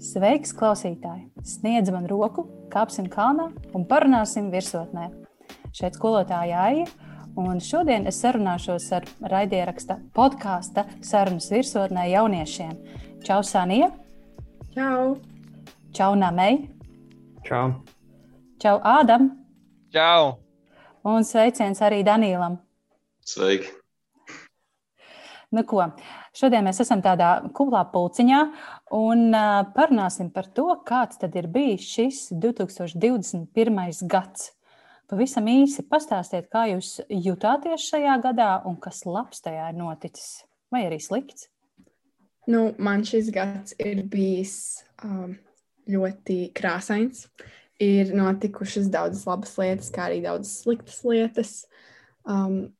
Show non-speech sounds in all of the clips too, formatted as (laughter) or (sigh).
Sveiks, klausītāji! Sniedz man roku, kāpsim kalnā un parunāsim virsotnē. Šeit skolotāja Aija, un šodien es sarunāšos ar raidieraksta podkāsta sarunas virsotnē jauniešiem. Čau, Sanija! Čau! Čau, Namei! Čau! Čau, Ādam! Čau! Un sveiciens arī Danīlam! Sveiki! Nu, ko, šodien mēs esam tādā kuplā pulciņā un parunāsim par to, kāds tad ir bijis šis 2021. gads. Pavisam īsi pastāstiet, kā jūs jutāties šajā gadā un kas labs tajā ir noticis, vai arī slikts. Nu, man šis gads ir bijis um, ļoti krāsains. Ir notikušas daudzas labas lietas, kā arī daudzas sliktas lietas. Um,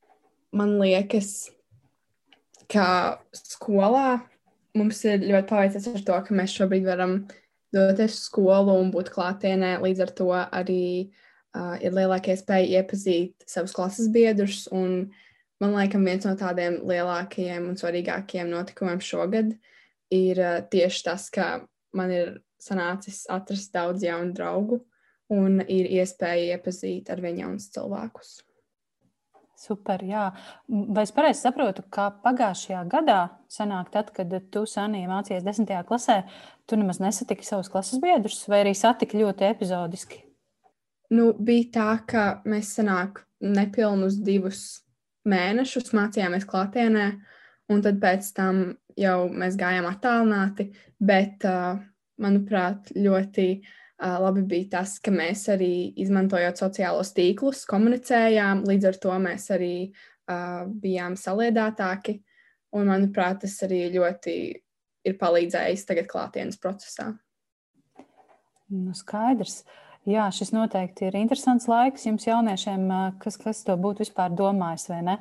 man liekas, ka skolā mums ir ļoti paveicies ar to, ka mēs šobrīd varam doties uz skolu un būt klātienē. Līdz ar to arī uh, ir lielāka iespēja iepazīt savus klases biedrus. Man liekas, viens no tādiem lielākajiem un svarīgākajiem notikumiem šogad ir uh, tieši tas, ka man ir sanācis atrast daudz jaunu draugu un ir iespēja iepazīt ar viņiem jaunus cilvēkus. Super, jā. Vai es pareizi saprotu, ka pagājušajā gadā, sanāk, tad, kad tu Sanija mācījies desmitajā klasē, tu nemaz nesatiki savus klases biedrus, vai arī satiki ļoti epizodiski? Nu, bija tā, ka mēs sanāk nepilnus divus mēnešus mācījāmies klātienē, un tad pēc tam jau mēs gājām attālināti, bet, manuprāt, ļoti uh, labi bija tas, ka mēs arī izmantojot sociālos tīklus, komunicējām, līdz ar to mēs arī uh, bijām saliedētāki. Un, manuprāt, tas arī ļoti ir palīdzējis tagad klātienes procesā. Nu, skaidrs. Jā, šis noteikti ir interesants laiks jums, jauniešiem, kas, kas to būtu vispār domājis, vai ne?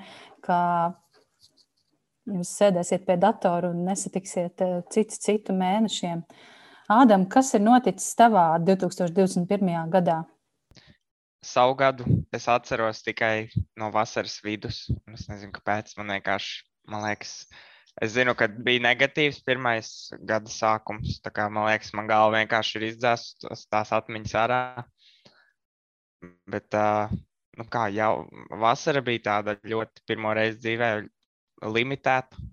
Kā jūs sēdēsiet pie datora un nesatiksiet citu, citu mēnešiem. Uh, Ādam, kas ir noticis tavā 2021. gadā? Savu gadu es atceros tikai no vasaras vidus. Es nezinu, kāpēc. Man vienkārši, man liekas, es zinu, ka bija negatīvs pirmais gada sākums. Tā kā man liekas, man galva vienkārši ir izdzēsta tās atmiņas ārā. Bet, uh, nu kā jau vasara bija tāda ļoti pirmo reizi dzīvē limitēta.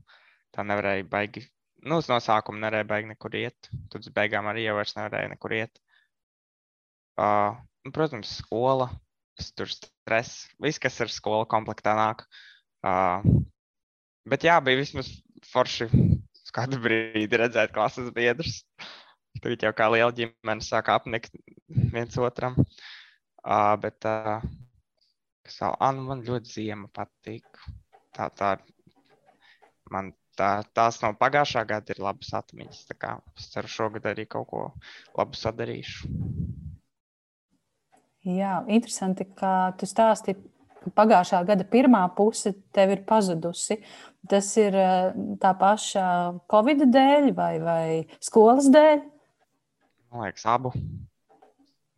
Tā nevarēja baigi nu, uz nosākuma nevarēja beigt nekur iet. Tad uz beigām arī jau nevarēja nekur iet. Uh, nu, protams, skola, tur stress, viss, kas ar skolu komplektā nāk. Uh, bet jā, bija vismaz forši kādu brīdi redzēt klases biedrus. Tagad jau kā liela ģimene sāk apnikt viens otram. Uh, bet uh, kas vēl, ah, nu, man ļoti ziema patīk. Tā, tā man tā, tās no pagājušā gada ir labas atmiņas. Es ceru, šogad arī kaut ko labu sadarīšu. Jā, interesanti, ka tu stāsti, ka pagājušā gada pirmā puse tev ir pazudusi. Tas ir eh, tā paša Covid dēļ vai, vai skolas dēļ? Man liekas, abu.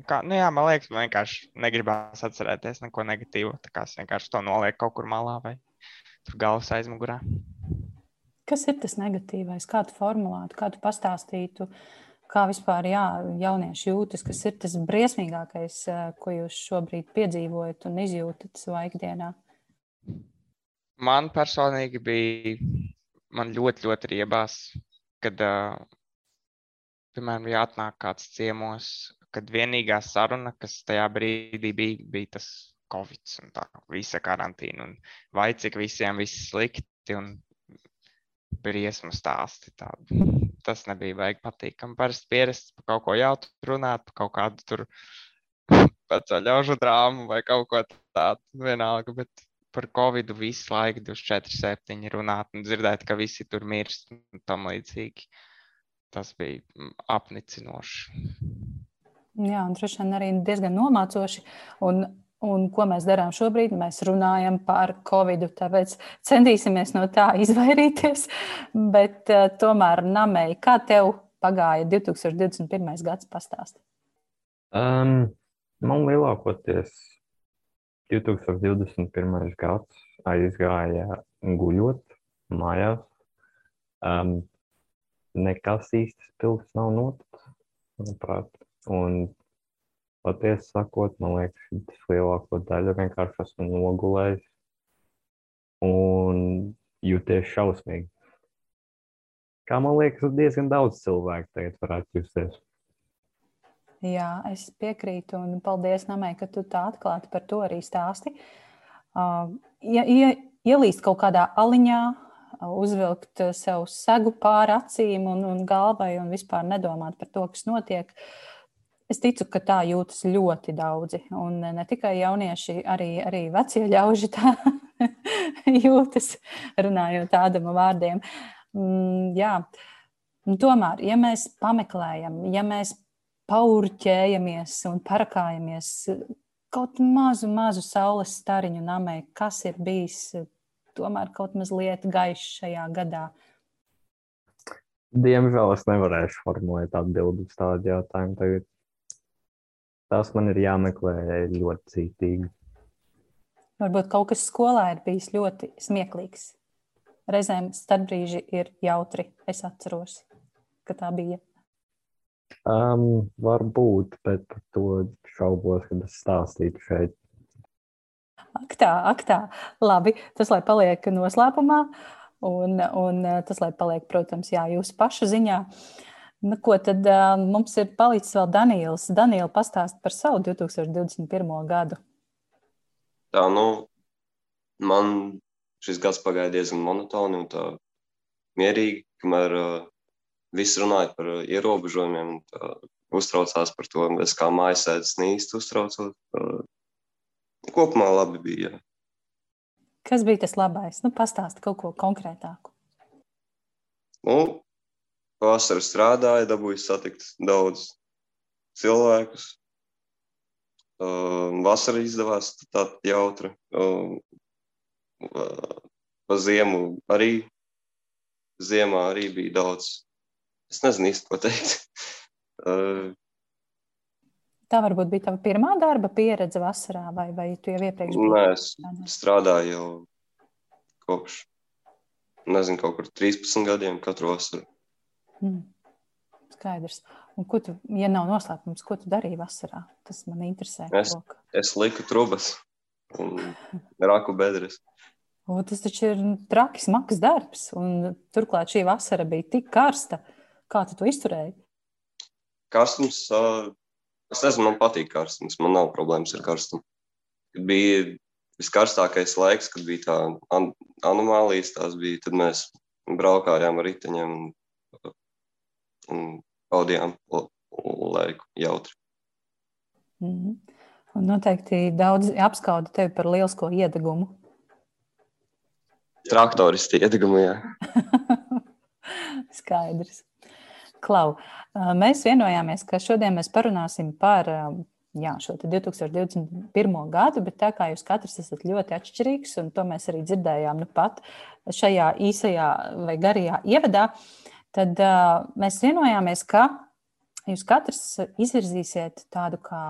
Kā, nu jā, man liekas, man vienkārši negribās atcerēties neko negatīvu. Tā kā es vienkārši to nolieku kaut kur malā vai tur galvas aizmugurē. Kas ir tas negatīvais? Kā tu formulētu, kā tu pastāstītu, kā vispār jā, jaunieši jūtas, kas ir tas briesmīgākais, eh, ko jūs šobrīd piedzīvojat un izjūtat savā ikdienā? Man personīgi bija man ļoti, ļoti riebās, kad, piemēram, bija atnāk kāds ciemos, kad vienīgā saruna, kas tajā brīdī bija, bija tas Covid un tā visa karantīna. Un vai cik visiem viss slikti un briesmu stāsti. Tādi. (laughs) Tas nebija vajag patīkami. Parasti pierasts par kaut ko jautru runāt, par kaut kādu tur (laughs) paceļošu drāmu vai kaut ko tādu vienalga, bet par Covid visu laiku 24, 7 runāt un dzirdēt, ka visi tur mirst un tam līdzīgi. Tas bija apnicinoši. Jā, un droši vien arī diezgan nomācoši. Un Un ko mēs darām šobrīd? Mēs runājam par covid, tāpēc centīsimies no tā izvairīties. Bet uh, tomēr, Namei, kā tev pagāja 2021. gads pastāstīt? Um, man lielākoties 2021. gads aizgāja guļot mājās. Um, nekas īsti spilgts nav noticis. manuprāt. Un patiesi sakot, man liekas, lielāko daļu vienkārši esmu nogulējis un jūties šausmīgi. Kā man liekas, diezgan daudz cilvēku tagad varētu justies. Jā, es piekrītu, un paldies, Namai, ka tu tā atklāti par to arī stāsti. Uh, ja, ja ielīst kaut kādā aliņā, uzvilkt sev segu pāri acīm un, un galvai un vispār nedomāt par to, kas notiek. Es ticu, ka tā jūtas ļoti daudzi. Un ne tikai jaunieši, arī, arī vecie ļauži tā (laughs) jūtas, runājot tādam vārdiem. Mm, jā. Tomēr, ja mēs pameklējam, ja mēs paurķējamies un parakājamies kaut mazu, mazu saules stariņu namai, kas ir bijis tomēr kaut mazliet gaišs šajā gadā? Diemžēl es nevarēšu formulēt atbildi uz tādu jautājumu. Tagad. Tas man ir jāmeklē ļoti cītīgi. Varbūt kaut kas skolā ir bijis ļoti smieklīgs. Reizēm starpbrīži ir jautri. Es atceros, ka tā bija. Um, varbūt, bet par to šaubos, kad es stāstītu šeit. Ak, tā, ak, tā. Labi, tas lai paliek noslēpumā, un, un tas lai paliek, protams, jā, jūsu pašu ziņā. Nu, ko tad uh, mums ir palicis vēl Daniels? Daniela pastāst par savu 2021. gadu. Tā, nu, man šis gads pagāja diezgan monotoni un tā mierīgi, kamēr uh, visi runāja par ierobežojumiem un tā, uztraucās par to. Es kā mājasēdis īsti uztraucos. Uh, kopumā labi bija. Jā. Kas bija tas labais? Nu, pastāsti kaut ko konkrētāku. Nu, Vasarā strādāja, dabūju satikt daudz cilvēkus. Uh, vasarā izdevās tā jautri. Uh, uh, pa ziemu arī. Ziemā arī bija daudz. Es nezinu īsti, ko teikt. uh, (laughs) Tā varbūt bija tava pirmā darba pieredze vasarā, vai, vai tu jau iepriekš biji? Nē, es strādāju jau kopš, nezinu, kaut kur 13 gadiem katru vasaru. Mm. Skaidrs. Un ko tu, ja nav noslēpums, ko tu darīji vasarā? Tas man interesē. Es, lok. es liku trubas un raku bedres. O, tas taču ir traki smags darbs, un turklāt šī vasara bija tik karsta. Kā tu to izturēji? Karstums uh, Es nezinu, man patīk karstums. Man nav problēmas ar karstumu. Kad bija viskarstākais laiks, kad bija tā an anomālijas, tās bija, tad mēs braukājām ar riteņiem un, un pavadījām laiku jautri. Mm -hmm. Un noteikti daudz apskauda tevi par lielisko iedegumu. Traktoristi iedegumu, jā. (laughs) Skaidrs. Klau, mēs vienojāmies, ka šodien mēs parunāsim par jā, šo 2021. gadu, bet tā kā jūs katrs esat ļoti atšķirīgs, un to mēs arī dzirdējām nu pat šajā īsajā vai garajā ievadā, tad uh, mēs vienojāmies, ka jūs katrs izvirzīsiet tādu kā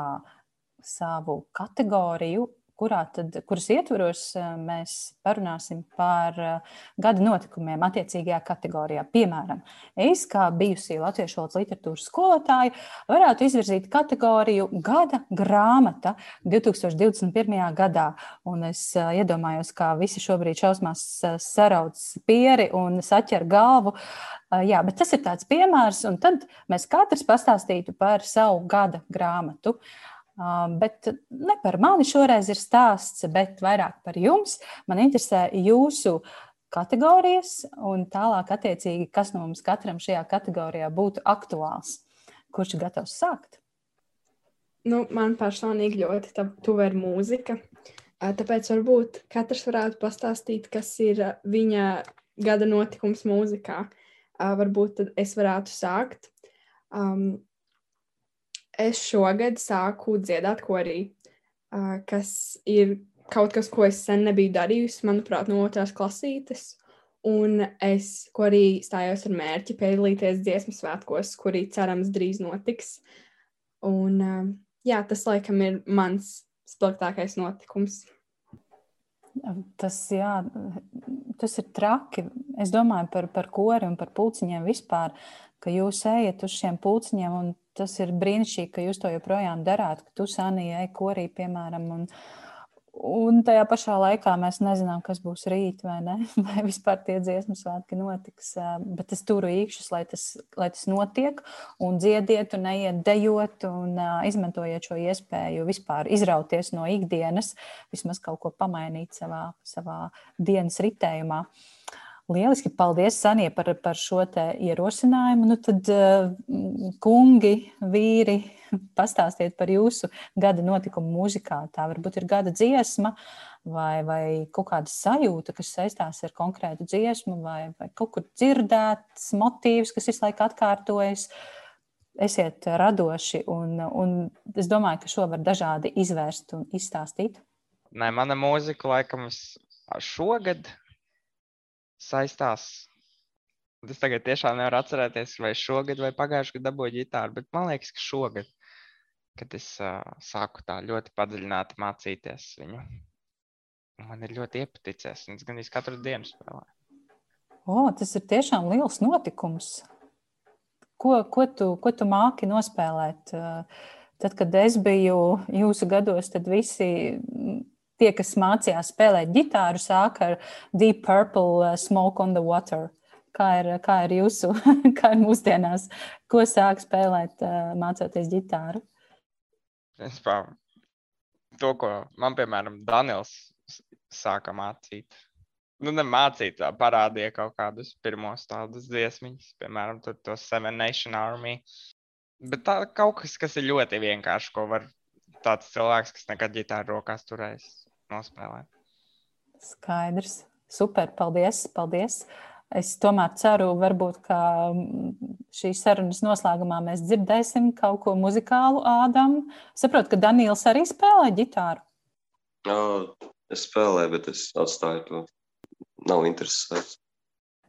savu kategoriju kurā tad, kuras ietvaros eh, mēs parunāsim par eh, gada notikumiem attiecīgajā kategorijā. Piemēram, es, kā bijusī latviešu valodas literatūras skolotāja, varētu izvirzīt kategoriju gada grāmata 2021. gadā. Un es eh, iedomājos, kā visi šobrīd šausmās sarauc pieri un saķer galvu. Jā, bet tas ir tāds piemērs, un tad mēs katrs pastāstītu par savu gada grāmatu. Uh, Bet ne par mani šoreiz ir stāsts, bet vairāk par jums. Man interesē jūsu kategorijas un tālāk, attiecīgi, kas no mums katram šajā kategorijā būtu aktuāls. Kurš ir gatavs sākt? Nu, man personīgi ļoti tuva ir mūzika. Tāpēc varbūt katrs varētu pastāstīt, kas ir viņa gada notikums mūzikā. Varbūt es varētu sākt. Um, es šogad sāku dziedāt korī, kas ir kaut kas, ko es sen nebiju darījusi, manuprāt, no otrās klasītes. Un es arī stājos ar mērķi piedalīties dziesmu svētkos, kuri cerams drīz notiks. Un, jā, tas laikam ir mans spilgtākais notikums. Tas, jā, tas ir traki. Es domāju par, par kori un par pulciņiem vispār, ka jūs ejat uz šiem pulciņiem un tas ir brīnišķīgi, ka jūs to joprojām darāt, ka tu sanījai korī, piemēram, un, Un tajā pašā laikā mēs nezinām, kas būs rīt, vai, ne? (laughs) vai vispār tie dziesmu svētki notiks. Bet es turu īkšķus, lai tas, lai tas notiek, un dziediet, un neiet dejot, un izmantojiet šo iespēju vispār izrauties no ikdienas, vismaz kaut ko pamainīt savā, savā dienas ritējumā. Lieliski, paldies, Sanija, par, par šo ierosinājumu. Nu, tad, kungi, vīri, (laughs) pastāstiet par jūsu gada notikumu mūzikā. Tā varbūt ir gada dziesma vai, vai kaut kāda sajūta, kas saistās ar konkrētu dziesmu, vai, vai kaut kur dzirdēts motīvs, kas visu laiku atkārtojas. Esiet radoši, un, un es domāju, ka šo var dažādi izvērst un izstāstīt. Nē, mana mūzika laikam šogad saistās Es tagad tiešām nevaru atcerēties, vai šogad vai pagājušajā gadā dabūju ģitāru, bet man liekas, ka šogad kad es uh, sāku tā ļoti padziļināti mācīties viņu. Man ir ļoti iepaticies, es gan īsti katru dienu spēlēju. O, tas ir tiešām liels notikums. Ko, ko, tu, ko tu māki nospēlēt? Tad, kad es biju jūsu gados, tad visi tie, kas mācījās spēlēt ģitāru, sāka ar Deep Purple Smoke on the Water. Kā ir, kā ir jūsu, (laughs) kā ir mūsdienās, ko sāk spēlēt, mācoties ģitāru? Principā, to, ko man, piemēram, Daniels sāka mācīt. Nu, nemācīt, parādīja kaut kādus pirmos tādus dziesmiņus, piemēram, to Seven Nation Army. Bet tā kaut kas, kas ir ļoti vienkārši, ko var tāds cilvēks, kas nekad ģitāru rokās turējis, nospēlēt. Skaidrs. Super, paldies, paldies. Es tomēr ceru, varbūt, ka mm, šīs sarunas noslēgumā mēs dzirdēsim kaut ko muzikālu ādam. Saprotu, ka Daniels arī spēlē ģitāru. Jā, es spēlēju, bet es atstāju to. Nav interesēts.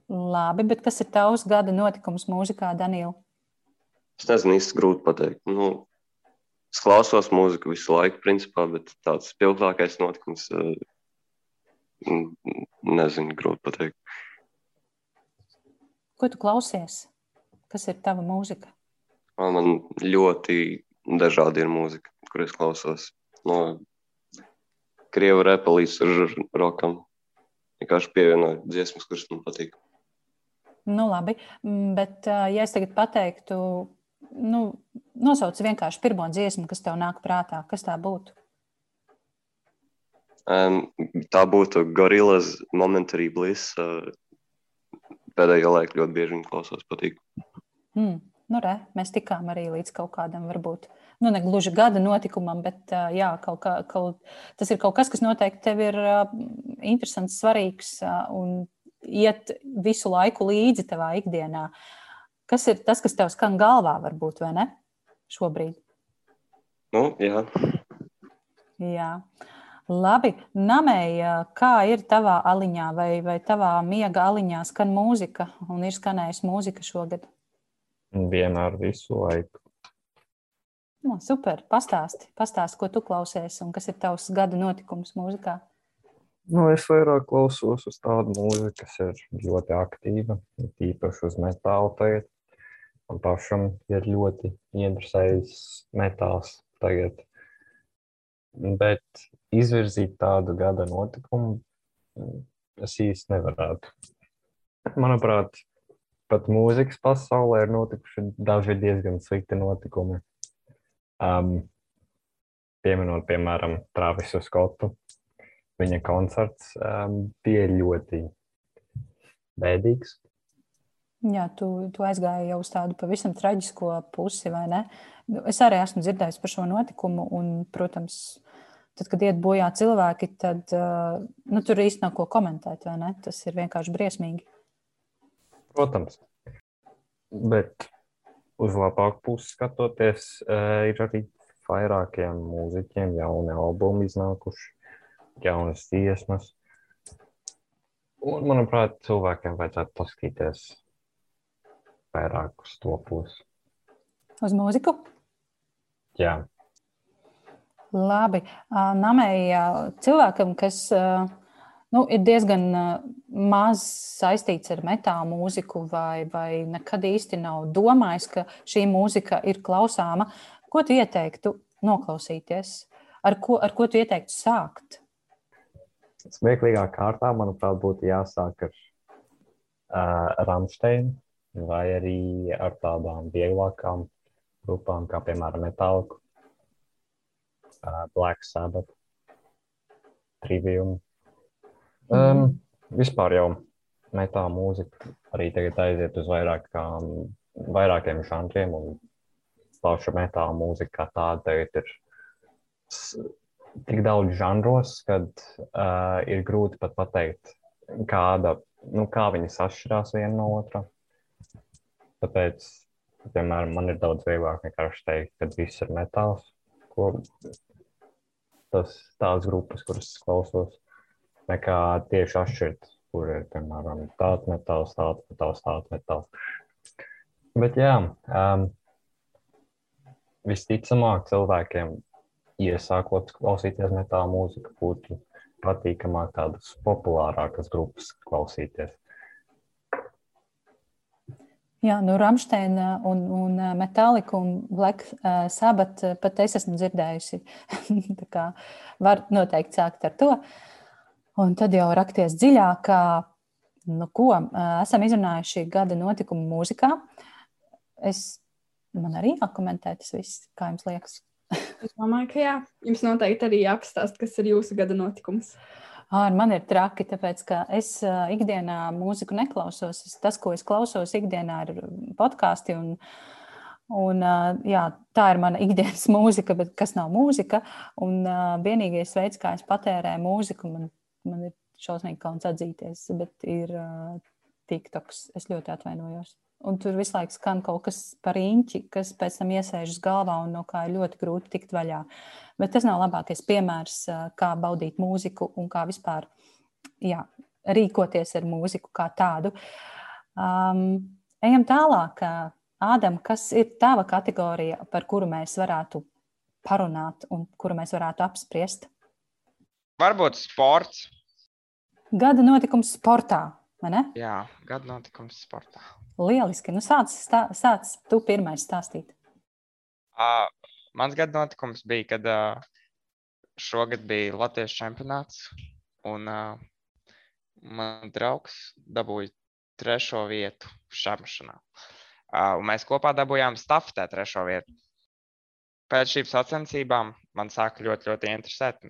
Labi, bet kas ir tavs gada notikums mūzikā, Daniela? Es nezinu īsti grūti pateikt. Nu, es klausos mūziku visu laiku, principā, bet tāds spilgtākais notikums, eh, nezinu, grūti pateikt. Ko tu klausies? Kas ir tava mūzika? Man ļoti dažādi ir mūzika, kur es klausos. No krievu repa līdz rokam. Vienkārši pievienoju dziesmas, kuras man patīk. Nu, labi, mm, bet ja es tagad pateiktu, nu, nosauc vienkārši pirmo dziesmu, kas tev nāk prātā, kas tā būtu? Um, tā būtu Gorillas Momentary Bliss. Uh, pēdējo laiku ļoti bieži viņu klausos, patīk. Mm. Nu, re, mēs tikām arī līdz kaut kādam, varbūt, nu, ne gluži gada notikumam, bet jā, kaut kā, kaut, tas ir kaut kas, kas noteikti tev ir interesants, svarīgs un iet visu laiku līdzi tavā ikdienā. Kas ir tas, kas tev skan galvā, varbūt, vai ne? Šobrīd. Nu, jā. jā. Labi, Namēja, kā ir tavā aliņā vai, vai tavā miega aliņā skan mūzika un ir skanējusi mūzika šogad? Vienmēr visu laiku. No, super, pastāsti, pastāsti, ko tu klausies un kas ir tavs gada notikums mūzikā? Nu, es vairāk klausos uz tādu mūziku, kas ir ļoti aktīva, īpaši uz metālu tagad. Man pašam ir ļoti interesējis metāls tagad. Bet izvirzīt tādu gada notikumu, es īsti nevarētu. Manuprāt, pat mūzikas pasaulē ir notikuši daži diezgan slikti notikumi. Um, pieminot, piemēram, Travisu Skotu. Viņa koncerts um, bija ļoti bēdīgs. Jā, tu, tu aizgāji jau uz tādu pavisam traģisko pusi, vai ne? Es arī esmu dzirdējis par šo notikumu, un, protams, tad, kad iet bojā cilvēki, tad nu, tur īsti nav ko komentēt. Tas ir vienkārši briesmīgi. Protams. Bet uz labāku pusi skatoties, ir arī vairākiem mūziķiem jauni albumi iznākuši, jaunas dziesmas. Un, manuprāt, cilvēkiem vajadzētu paskatīties vairāk uz to pusi. Uz mūziku? Jā. Labi. Namēji cilvēkam, kas nu, ir diezgan maz saistīts ar metālu mūziku, vai, vai nekad īsti nav domājis, ka šī mūzika ir klausāma. Ko tu ieteiktu noklausīties? Ar ko, ar ko tu ieteiktu sākt? Smieklīgā kārtā, manuprāt, būtu jāsāk ar uh, Rāmsteinu vai arī ar tādām vieglākām grupām, kā piemēram Metallica, Black Sabbath, Trivium. Um, vispār jau metāla mūzika arī tagad aiziet uz vairākām, vairākiem žanriem, un plaša metāla mūzika kā tāda tagad ir tik daudz žanros, kad uh, ir grūti pat pateikt, kāda, nu, kā viņas atšķirās viena no otra. Tāpēc, piemēram, man ir daudz vieglāk vienkārši teikt, ka viss ir metāls, ko tas tās grupas, kuras klausos nekā tieši atšķirt, kur ir, piemēram, tāds metāls, tāds metāls, tāds metāls. Bet jā, um, visticamāk cilvēkiem iesākot klausīties metāla mūziku, būtu patīkamāk tādas populārākas grupas klausīties. Jā, nu, Rāmsteina un, un Metālika un Black Sabbath pat es esmu dzirdējusi. (laughs) Tā kā var noteikti sākt ar to. Uh, Un tad jau rakties dziļāk, nu, ko esam izrunājuši gada notikumu mūzikā. Es, man arī jākomentē tas viss, kā jums liekas. es domāju, ka jā, jums noteikti arī jāpastāst, kas ir jūsu gada notikums. Ar man ir traki, tāpēc ka es ikdienā mūziku neklausos. Es, tas, ko es klausos ikdienā, ir podkāsti. Un, un, jā, tā ir mana (laughs) ikdienas mūzika, bet kas nav mūzika. Un vienīgais veids, kā es patērēju mūziku, man man ir šausmīgi kauns atzīties, bet ir TikToks. Es ļoti atvainojos. Un tur visu laiku skan kaut kas par īņķi, kas pēc tam iesēžas galvā un no kā ir ļoti grūti tikt vaļā. Bet tas nav labākais piemērs, kā baudīt mūziku un kā vispār jā, rīkoties ar mūziku kā tādu. Um, ejam tālāk. Ādam, kas ir tava kategorija, par kuru mēs varētu parunāt un kuru mēs varētu apspriest? Varbūt sports. Gada notikums sportā? Jā, gada notikums sportā. Lieliski. Nu, sāc, stā, sāc tu pirmais stāstīt. Uh, mans gada notikums bija, kad uh, šogad bija Latvijas čempionāts, un uh, man draugs dabūja trešo vietu šāpšanā. Uh, mēs kopā dabūjām stafetē trešo vietu. Pēc šīm sacensībām man sāka ļoti, ļoti interesēt.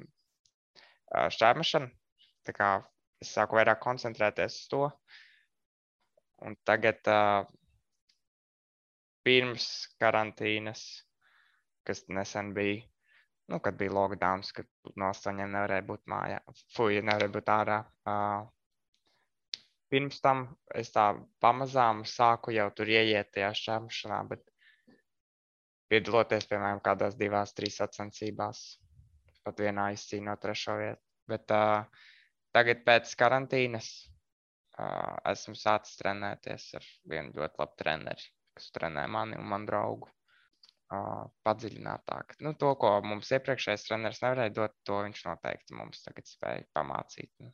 Tā kā es sāku vairāk koncentrēties uz to. Un tagad, uh, pirms karantīnas, kas nesen bija, nu, kad bija lockdown, kad no astoņiem nevarēja būt mājā, fuj, nevarēja būt ārā. Uh, pirms tam es tā pamazām sāku jau tur ieiet tajā šķērmšanā, bet piedaloties, piemēram, kādās divās, trīs sacensībās pat vienā izcīnot trešo vietu. Bet uh, tagad pēc karantīnas esmu sācis trenēties ar vienu ļoti labu treneri, kas trenē mani un manu draugu. Uh, padziļinātāk. Nu, to, ko mums iepriekšējais treneris nevarēja dot, to viņš noteikti mums tagad spēja pamācīt, un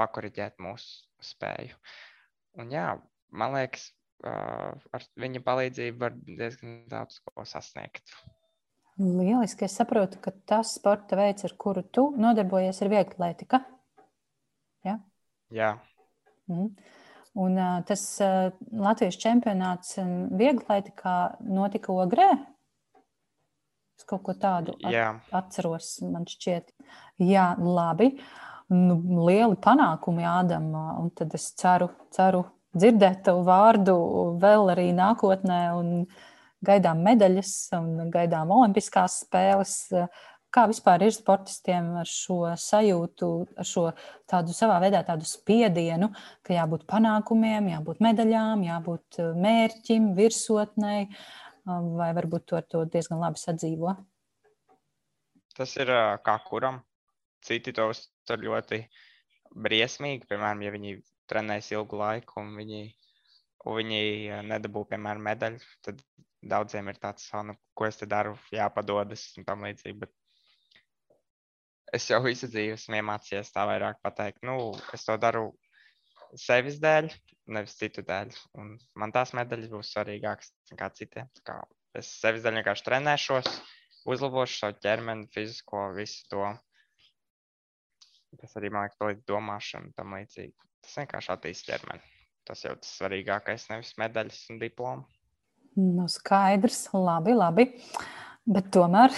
pakoriģēt mūsu spēju. Un, jā, man liekas, uh, ar viņa palīdzību var diezgan daudz ko sasniegt. Lieliski. Es saprotu, ka tas sporta veids, ar kuru tu nodarbojies, ir vieglatlētika. Ja? Jā. Mm. Un uh, tas uh, Latvijas čempionāts vieglatlētikā notika Ogrē. Es kaut ko tādu at atceros, man šķiet. Jā, labi. Nu, lieli panākumi Ādam, un tad es ceru, ceru dzirdēt tavu vārdu vēl arī nākotnē. Un, gaidām medaļas un gaidām olimpiskās spēles. Kā vispār ir sportistiem ar šo sajūtu, ar šo tādu savā veidā tādu spiedienu, ka jābūt panākumiem, jābūt medaļām, jābūt mērķim, virsotnei, vai varbūt to, to diezgan labi sadzīvo? Tas ir kā kuram. Citi to uztver ļoti briesmīgi, piemēram, ja viņi trenējas ilgu laiku un viņi, un viņi nedabū, piemēram, medaļu, tad daudziem ir tāds, nu, ko es te daru, jāpadodas un tam līdzīgi. Bet es jau visu dzīvi esmu iemācījies tā vairāk pateikt. Nu, es to daru sevis dēļ, nevis citu dēļ. Un man tās medaļas būs svarīgākas nekā citiem. Kā es sevis dēļ vienkārši trenēšos, uzlabošu savu ķermeni, fizisko, visu to. Tas arī man liekas, palīdz domāšanu tam līdzīgi. Tas vienkārši attīst ķermeni. Tas jau tas svarīgākais, nevis medaļas un diplomu. Nu, skaidrs, labi, labi. Bet tomēr,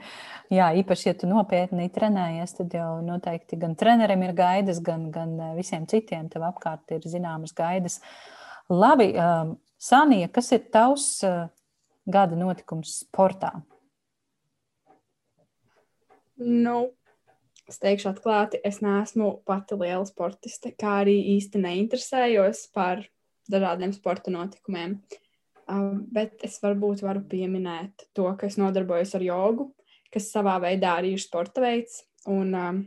(laughs) jā, īpaši, ja tu nopietni trenējies, tad jau noteikti gan trenerim ir gaidas, gan, gan eh, visiem citiem tev apkārt ir zināmas gaidas. Labi, um, Sanija, kas ir tavs uh, gada notikums sportā? Nu, es teikšu atklāti, es neesmu pati liela sportiste, kā arī īsti neinteresējos par dažādiem sporta notikumiem. Uh, Um, bet es varbūt varu pieminēt to, ka es nodarbojos ar jogu, kas savā veidā arī ir sporta veids. Un, um,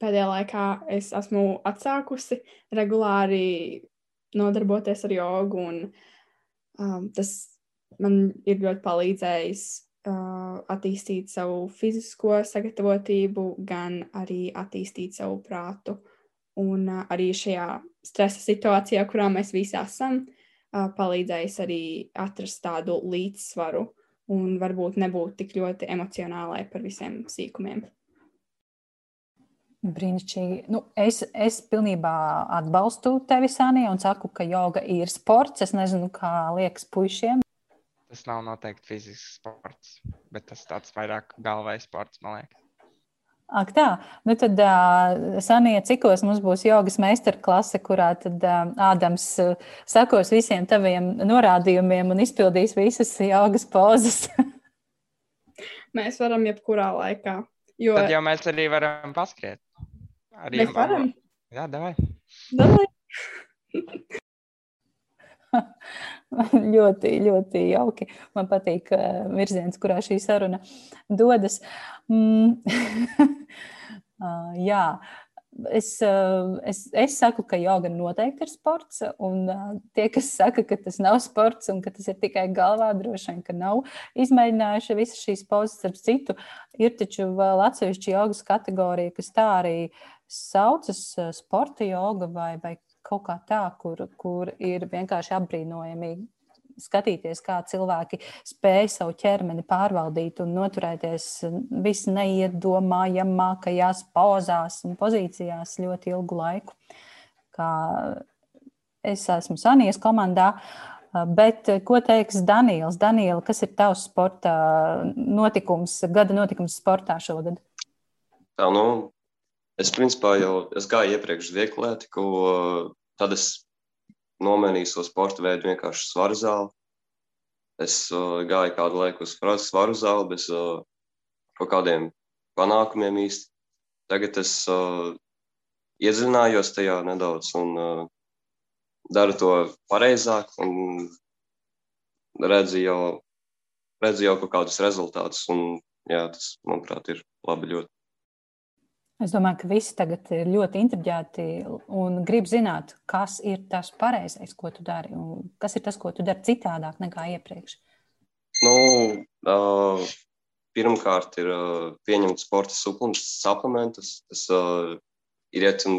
pēdējā laikā es esmu atsākusi regulāri nodarboties ar jogu, un um, tas man ir ļoti palīdzējis uh, attīstīt savu fizisko sagatavotību, gan arī attīstīt savu prātu. Un uh, arī šajā stresa situācijā, kurā mēs visi esam, palīdzējis arī atrast tādu līdzsvaru un varbūt nebūt tik ļoti emocionālai par visiem sīkumiem. Brīnišķīgi. Nu, es, es pilnībā atbalstu tevi, Sānija, un saku, ka joga ir sports. Es nezinu, kā liekas puišiem. Tas nav noteikti fizisks sports, bet tas tāds vairāk galvais sports, man liekas. Ak, tā. Nu, tad, uh, Sanija, cikos mums būs jogas meistarklase, kurā tad uh, Ādams uh, sekos visiem taviem norādījumiem un izpildīs visas jogas pozas. (laughs) mēs varam jebkurā laikā. Jo... Tad jau mēs arī varam paskriet. Arī mēs varam. Jā, davai. davai. (laughs) (laughs) ļoti, ļoti jauki. Man patīk virziens, kurā šī saruna dodas. Mm. uh, (laughs) jā. Es, uh, es, es saku, ka joga noteikti ir sports, un uh, tie, kas saka, ka tas nav sports un ka tas ir tikai galvā, droši vien, ka nav izmēģinājuši visas šīs pozas. Ar citu, ir taču vēl atsevišķa jogas kategorija, kas tā arī saucas sporta joga vai, vai kaut kā tā, kur, kur ir vienkārši apbrīnojami skatīties, kā cilvēki spēj savu ķermeni pārvaldīt un noturēties visneiedomājamākajās pozās un pozīcijās ļoti ilgu laiku. Kā es esmu Sanijas komandā, bet ko teiks Daniels? Daniela, kas ir tavs sporta notikums, gada notikums sportā šogad? Tā, nu, Es principā jau es gāju iepriekš uz vieglētiku, tad es nomainīju savu sporta veidu vienkārši svaru zāli. Es uh, gāju kādu laiku uz svaru zāli bez uh, kaut kādiem panākumiem īsti. Tagad es uh, iedziļinājos tajā nedaudz un uh, daru to pareizāk un redzu jau, redzu jau kaut kādus rezultātus. Un, jā, tas, manuprāt, ir labi ļoti. Es domāju, ka visi tagad ir ļoti intriģēti un grib zināt, kas ir tas pareizais, ko tu dari, un kas ir tas, ko tu dari citādāk nekā iepriekš. Nu, uh, pirmkārt, ir uh, pieņemt sporta suplementus. Tas uh, ir, tu,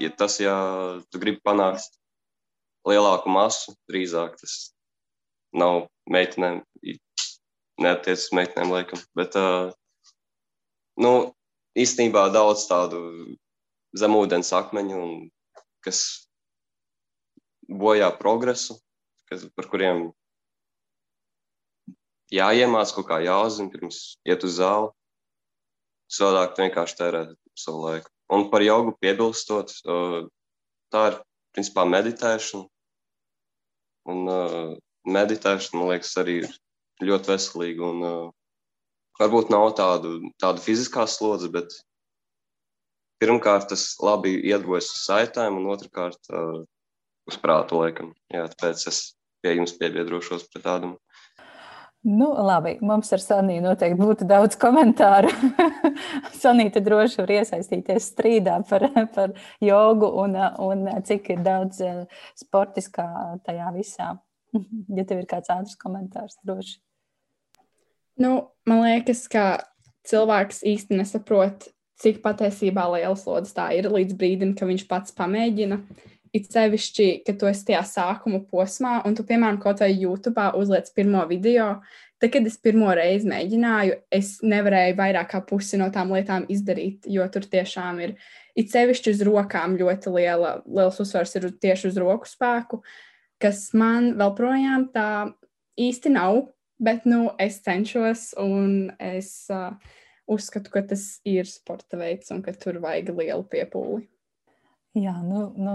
ja tas, ja tu gribi panākt lielāku masu, drīzāk tas nav meitenēm, neatiecas meitenēm, laikam. Bet, uh, nu, īstenībā daudz tādu zemūdens akmeņu, kas bojā progresu, kas, par kuriem jāiemācās kaut kā jāuzzina pirms iet uz zāli. Savādāk vienkārši tērēt savu laiku. Un par jogu piebilstot, tā ir principā meditēšana. Un meditēšana, man liekas, arī ir ļoti veselīga. Un, varbūt nav tādu, tādu fiziskā slodzi, bet pirmkārt tas labi iedarbojas uz saitēm, un otrkārt uh, uz prātu laikam. Jā, tāpēc es pie jums piebiedrošos pret tādam. Nu, labi, mums ar Saniju noteikti būtu daudz komentāru. (laughs) Sanīta droši var iesaistīties strīdā par, par jogu un, un cik ir daudz sportiskā tajā visā. (laughs) Ja tev ir kāds ātrs komentārs, droši. Nu, man liekas, ka cilvēks īsti nesaprot, cik patiesībā liels lodes tā ir līdz brīdim, kad viņš pats pamēģina. It sevišķi, ka tu esi tajā sākuma posmā, un tu, piemēram, kaut vai YouTube uzliec pirmo video. Tad, kad es pirmo reizi mēģināju, es nevarēju vairāk kā pusi no tām lietām izdarīt, jo tur tiešām ir it sevišķi uz rokām ļoti liela, liels uzsvars ir tieši uz roku spēku, kas man vēl projām tā īsti nav, bet nu, es cenšos un es. Uh, uzskatu, ka tas ir sporta veids un ka tur vajag lielu piepūli. Jā, nu, nu,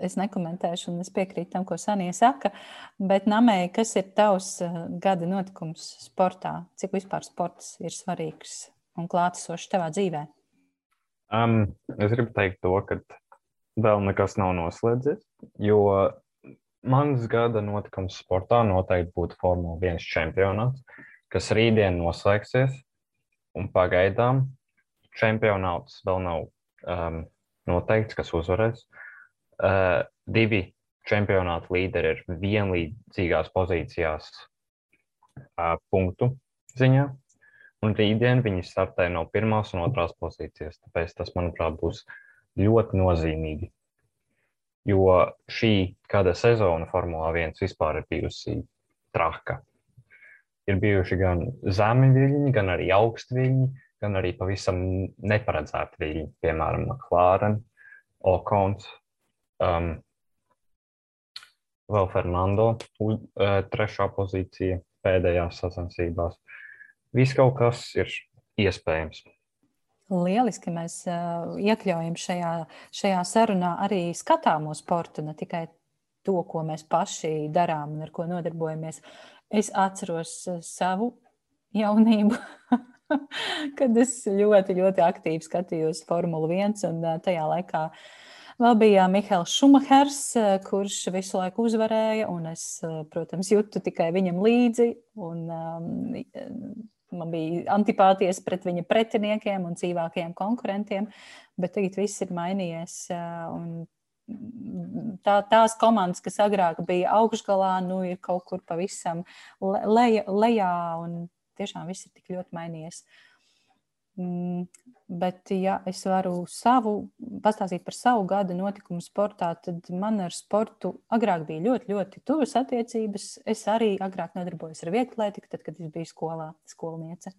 es nekomentēšu, un es piekrītu tam, ko Sanija saka. Bet, Namēji, kas ir tavs uh, gada notikums sportā? Cik vispār sports ir svarīgs un klātesošs tavā dzīvē? Um, es gribu teikt to, ka vēl nekas nav noslēdzies, jo mans gada notikums sportā noteikti būtu Formula 1 čempionāts, kas rītdien noslēgsies un pagaidām čempionāts vēl nav um, noteikts, kas uzvarēs. Uh, divi čempionāta līderi ir vienlīdzīgās pozīcijās uh, punktu ziņā. Un rītdien viņi startē no pirmās un otrās pozīcijas. Tāpēc tas, manuprāt, būs ļoti nozīmīgi. Jo šī gada sezona Formulā 1 vispār ir bijusi traka ir bijuši gan zemi viļņi, gan arī augsti viļņi, gan arī pavisam neparedzēti viļņi, piemēram, McLaren, Okons, um, vēl Fernando, u, uh, trešā pozīcija pēdējās sacensībās. Viss kaut kas ir iespējams. Lieliski mēs iekļaujam šajā, šajā sarunā arī skatāmo sportu, ne tikai to, ko mēs paši darām un ar ko nodarbojamies. Es atceros savu jaunību, (laughs) kad es ļoti, ļoti aktīvi skatījos Formuli 1. Un tajā laikā vēl bija Mihails Šumahers, kurš visu laiku uzvarēja. Es, protams, jutu tikai viņam līdzi. Un, um, man bija antipātijas pret viņa pretiniekiem un dzīvākajiem konkurentiem, bet tagad viss ir mainījies. Tā, tās komandas, kas agrāk bija augšgalā, nu ir kaut kur pavisam leja, lejā, un tiešām viss ir tik ļoti mainījies. Bet, ja es varu savu, pastāstīt par savu gada notikumu sportā, tad man ar sportu agrāk bija ļoti, ļoti tuvas attiecības. Es arī agrāk nodarbojos ar vieglietību, tad, kad es biju skolā, skolniece.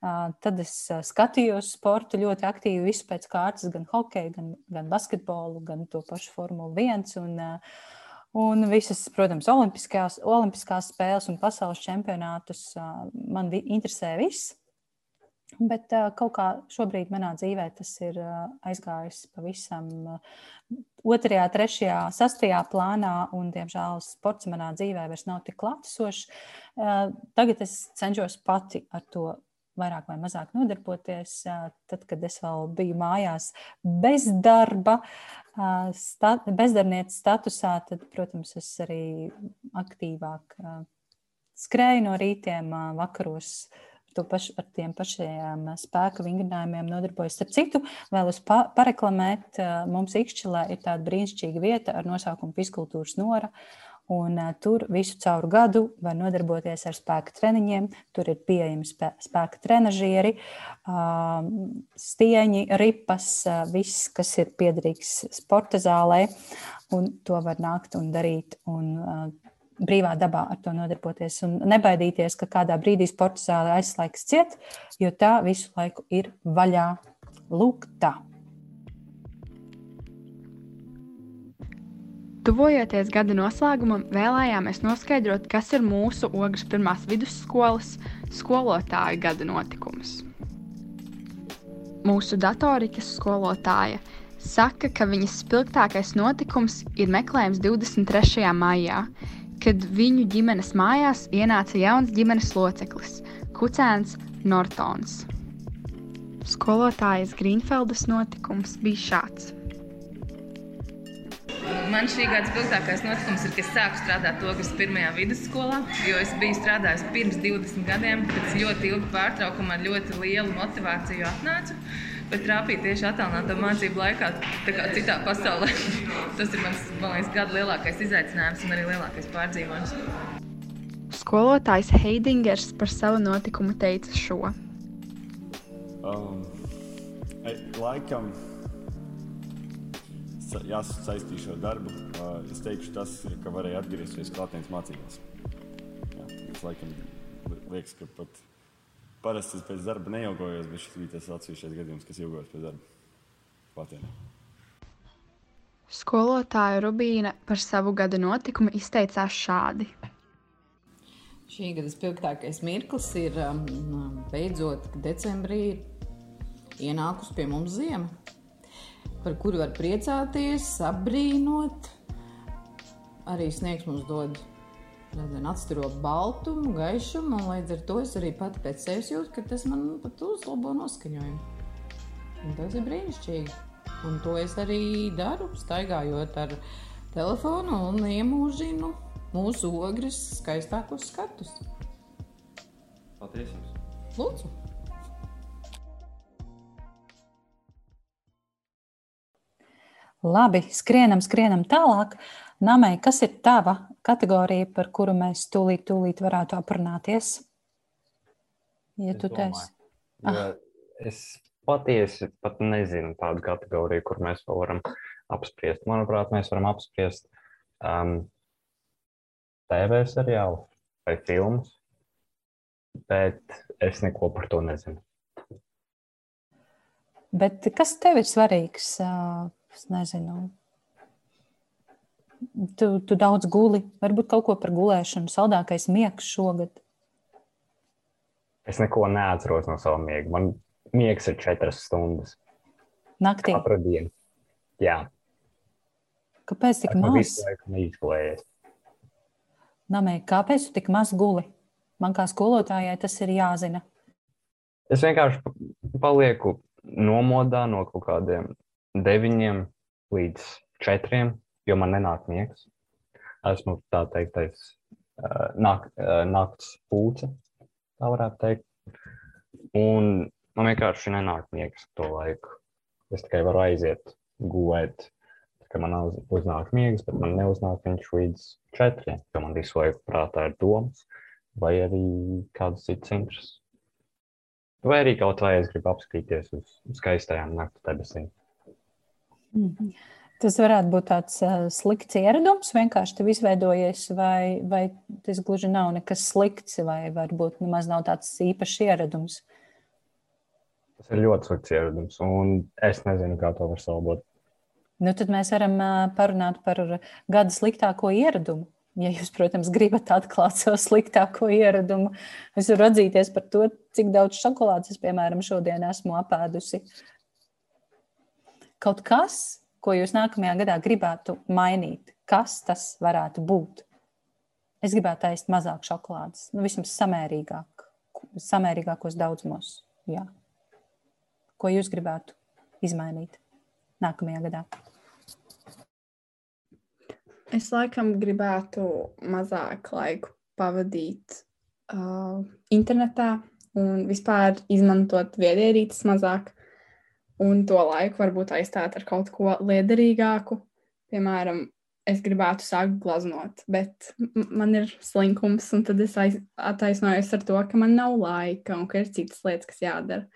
Tad es skatījos sportu ļoti aktīvi, visu pēc kārtas, gan hokeju, gan, gan basketbolu, gan to pašu Formulu 1. Un, Un visas, protams, olimpiskās, olimpiskās spēles un pasaules čempionātus man interesē viss. Bet uh, kaut kā šobrīd manā dzīvē tas ir uh, aizgājis pavisam uh, otrajā, trešajā, sastajā plānā, un, diemžēl, sports manā dzīvē vairs nav tik klātesošs. Uh, tagad es cenšos pati ar to vairāk vai mazāk nodarboties. Uh, tad, kad es vēl biju mājās bez darba, uh, stat bezdarbnieces statusā, tad, protams, es arī aktīvāk uh, skrēju no rītiem, uh, vakaros. Uh, to pašu, ar tiem pašiem spēka vingrinājumiem nodarbojas. Starp citu, vēlos pa pareklamēt, mums Ikšķilē ir tāda brīnišķīga vieta ar nosaukumu Fiskultūras Nora. Un, uh, tur visu cauru gadu var nodarboties ar spēka treniņiem. Tur ir pieejami spē spēka trenižieri, uh, stieņi, ripas, uh, viss, kas ir piederīgs sporta zālē. Un to var nākt un darīt. Un, uh, brīvā dabā ar to nodarboties un nebaidīties, ka kādā brīdī sporta zāle aizslēgs ciet, jo tā visu laiku ir vaļā. Lūk, tā. Tuvojoties gada noslēgumam, vēlējāmies noskaidrot, kas ir mūsu Ogres pirmās vidusskolas skolotāju gada notikums. Mūsu datorikas skolotāja saka, ka viņas spilgtākais notikums ir meklējums 23. maijā, kad viņu ģimenes mājās ienāca jauns ģimenes loceklis - Kucēns Nortons. Skolotājas Grīnfeldas notikums bija šāds. Man šī gada spilgtākais notikums ir, ka es sāku strādāt Ogres pirmajā vidusskolā, jo es biju strādājis pirms 20 gadiem, pēc ļoti ilga pārtraukuma ar ļoti lielu motivāciju atnācu bet trāpīt tieši attālinātā mācību laikā, tā kā citā pasaulē. (laughs) Tas ir mans, man liekas, gada lielākais izaicinājums un arī lielākais pārdzīvojums. Skolotājs Heidingers par savu notikumu teica šo. Um, laikam jāsaistīšu ar darbu. Uh, es teikšu, tas ir, ka varēja atgriezties klātienes mācībās. Jā, es laikam liekas, ka pat parasti es pēc darba neilgojos, bet šis bija tas atsevišķais gadījums, kas ilgojas pēc darba klātienē. Skolotāja Rubīna par savu gada notikumu izteicās šādi. Šī gada spilgtākais mirklis ir um, beidzot decembrī ienākusi pie mums ziema par kuru var priecāties, apbrīnot. Arī sniegs mums dod atstaro baltumu, gaišumu, un līdz ar to es arī pati pēc sevis jūtu, ka tas man pat uzlabo noskaņojumu. Un tas ir brīnišķīgi. Un to es arī daru, staigājot ar telefonu un iemūžinu mūsu ogres skaistākos skatus. Paldies! Jums. Lūdzu! Labi, skrienam, skrienam tālāk. Namai, kas ir tava kategorija, par kuru mēs tūlīt, tūlīt varētu aprunāties? Ja Es tu domāju, Jo es patiesi pat nezinu tādu kategoriju, kur mēs to varam apspriest. Manuprāt, mēs varam apspriest um, TV seriālu vai filmas, bet es neko par to nezinu. bet kas tev ir svarīgs? Ā, Es nezinu. Tu, tu daudz guli, varbūt kaut ko par gulēšanu, saldākais miegs šogad. Es neko neatceros no sava miega. Man miegs ir četras stundas Naktī. katru dienu. Jā, Kāpēc tik maz? visu laiku neizgulējies. Namē, kāpēc tu tik maz guli? Man kā skolotājai tas ir jāzina. Es vienkārši pa- palieku nomodā no kaut kādiem deviņiem līdz četriem, jo man nenāk miegs. Esmu tā teiktais uh, nak, uh, nakts pūce, tā varētu teikt. Un man vienkārši nenāk miegs to laiku. Es tikai varu aiziet gulēt, ka man uz, uznāk miegs, bet man neuznāk viņš līdz četriem, jo man visu laiku prātā ir domas vai arī kādas citas intereses. Vai arī kaut vai es gribu apskatīties uz skaistajām naktas debesīm. Mhm. Tas varētu būt tāds uh, slikts ieradums, vienkārši tev izveidojies, vai, vai tas gluži nav nekas slikts, vai varbūt nemaz nav tāds īpašs ieradums. Tas ir ļoti slikts ieradums, un es nezinu, kā to var salabot. Nu, tad mēs varam uh, parunāt par gada sliktāko ieradumu. Ja jūs, protams, gribat atklāt savu sliktāko ieradumu, es varu atzīties par to, cik daudz šokolādes, es, piemēram, šodien esmu apēdusi. Kaut kas, ko jūs nākamajā gadā gribētu mainīt, kas tas varētu būt? Es gribētu ēst mazāk šokolādes, nu, vismaz samērīgāk, samērīgākos daudzumos. Jā. Ko jūs gribētu izmainīt nākamajā gadā? Es laikam gribētu mazāk laiku pavadīt uh, internetā un vispār izmantot viedierīces mazāk. Un to laiku varbūt aizstāt ar kaut ko liederīgāku. Piemēram, es gribētu sākt glaznot, bet man ir slinkums, un tad es attaisnojos ar to, ka man nav laika un ka ir citas lietas, kas jādara.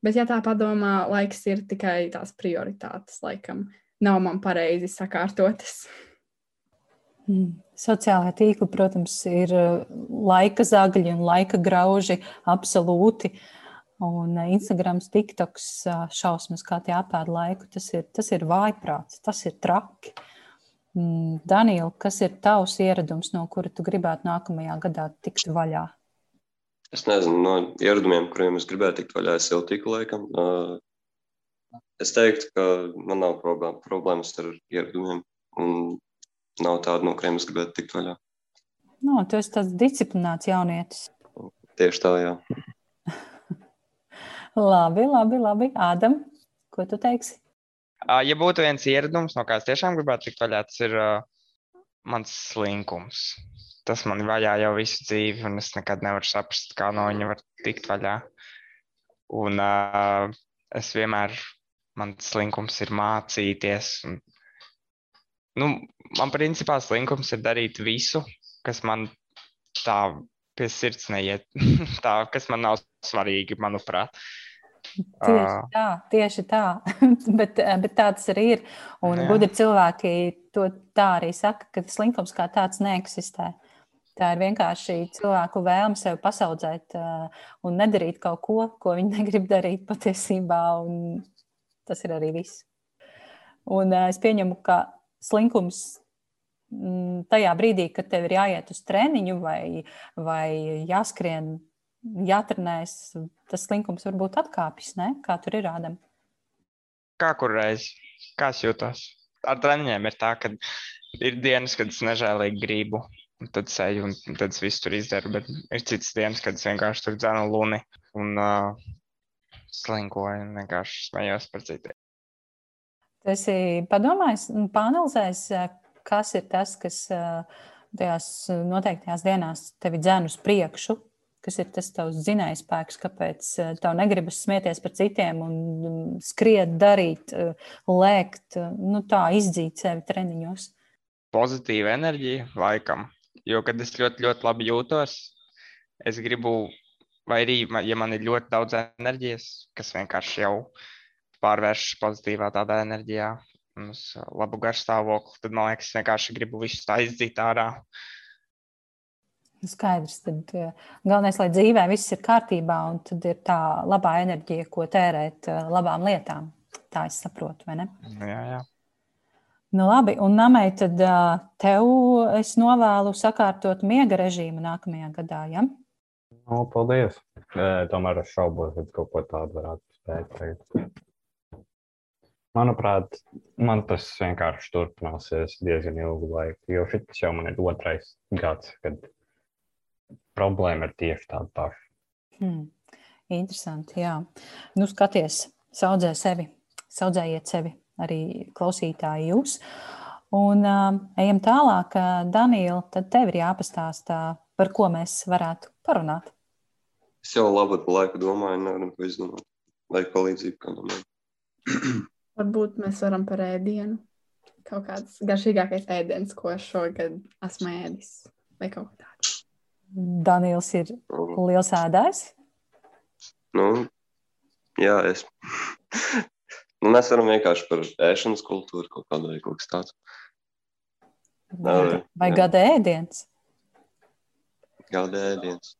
Bet, ja tā padomā, laiks ir tikai tās prioritātes, laikam, nav man pareizi sakārtotas. Mm. Sociālajā tīklā, protams, ir uh, laika zagļi un laika grauži absolūti. Un uh, Instagram, TikToks, uh, šausmas, kā tie apēd laiku, tas ir, tas ir vājprāts, tas ir traki. Mm, Daniela, kas ir tavs ieradums, no kura tu gribētu nākamajā gadā tikt vaļā? Es nezinu, no ieradumiem, kuriem es gribēju tikt vaļā, es jau tiku laikam. Es teiktu, ka man nav problēma, problēmas ar ieradumiem, un nav tādu, no kuriem es gribētu tikt vaļā. No, tu esi tāds disciplinēts jaunietis. Tieši tā, jā. (laughs) Labi, labi, labi. Ādam, ko tu teiksi? Ja būtu viens ieradums, no kā es tiešām gribētu tikt vaļā, tas ir uh, mans slinkums. Tas man vajā jau visu dzīvi, un es nekad nevaru saprast, kā no viņa var tikt vaļā. Un uh, es vienmēr, man slinkums ir mācīties. Un, nu, man principā slinkums ir darīt visu, kas man tā pie sirds neiet, (laughs) tā, kas man nav svarīgi, manuprāt. Tieši tā, tieši tā. (laughs) bet, bet tā tas arī ir. Un Jā. gudri cilvēki to tā arī saka, ka slinkums kā tāds neeksistē. Tā ir vienkārši cilvēku vēlme sevi pasaudzēt uh, un nedarīt kaut ko, ko viņi (laughs) negrib darīt patiesībā. un Tas ir arī viss. Un uh, es pieņemu, ka slinkums mm, tajā brīdī, kad tev ir jāiet uz treniņu vai, vai jāskrien, jātrenējas, tas slinkums varbūt atkāpjas. Ne? Kā tur ir rādām? Kā kur reiz? Kā es jūtos? Ar treniņiem ir tā, ka ir dienas, kad es nežēlīgi gribu. Un tad eju un tad es visu tur izdaru. Bet ir citas dienas, kad es vienkārši tur dzēnu luni un uh, slinkoju un vienkārši smējos par citiem. Tu esi padomājis, un panelizējis, eh, kas ir tas, kas tajās noteiktajās dienās tevi dzēn uz priekšu, kas ir tas tavs zinājspēks, kāpēc eh, tev negribas smieties par citiem un mm, skriet, darīt, lēkt, nu tā izdzīt sevi treniņos. Pozitīva enerģija laikam. Jo, kad es ļoti, ļoti labi jūtos, es gribu, vai arī, ja man ir ļoti daudz enerģijas, kas vienkārši jau pārvēršas pozitīvā tādā enerģijā, uz labu garstāvokli, tad man liekas, es vienkārši gribu visu tā izdzīt ārā. Skaidrs, tad eh, galvenais, lai dzīvē viss ir kārtībā, un tad ir tā labā enerģija, ko tērēt eh, labām lietām. Tā es saprotu, vai ne? Jā, jā. Nu, labi, un Namai, tad eh, tev es novēlu sakārtot miega režīmu nākamajā gadā. Ja? Nu, paldies. Tomēr es šaubos, ka kaut ko tādu varētu spēt teikt. Manuprāt, man tas vienkārši turpināsies diezgan ilgu laiku, jo šis jau man ir otrais gads, kad problēma ir tieši tāda paša. Hmm. Interesanti, jā. Nu, skaties, saudzē sevi, saudzējiet sevi, arī klausītāji jūs. Un uh, ejam tālāk, Daniela, tad tev ir jāpastāstā, par ko mēs varētu parunāt. Es jau labu laiku domāju, nevaram ko izdomāt. Vai palīdzību kādam. (clears throat) Varbūt mēs varam par ēdienu. Kaut kāds garšīgākais ēdiens, ko es šogad esmu ēdis. Vai kaut kā tādu. Daniels ir liels ēdājs. Nu, jā, es. nu, mēs varam vienkārši par ēšanas kultūru kaut kādu vai kaut kas tāds. Vai, Jā, vai jā. gada ēdiens? Gada ēdiens.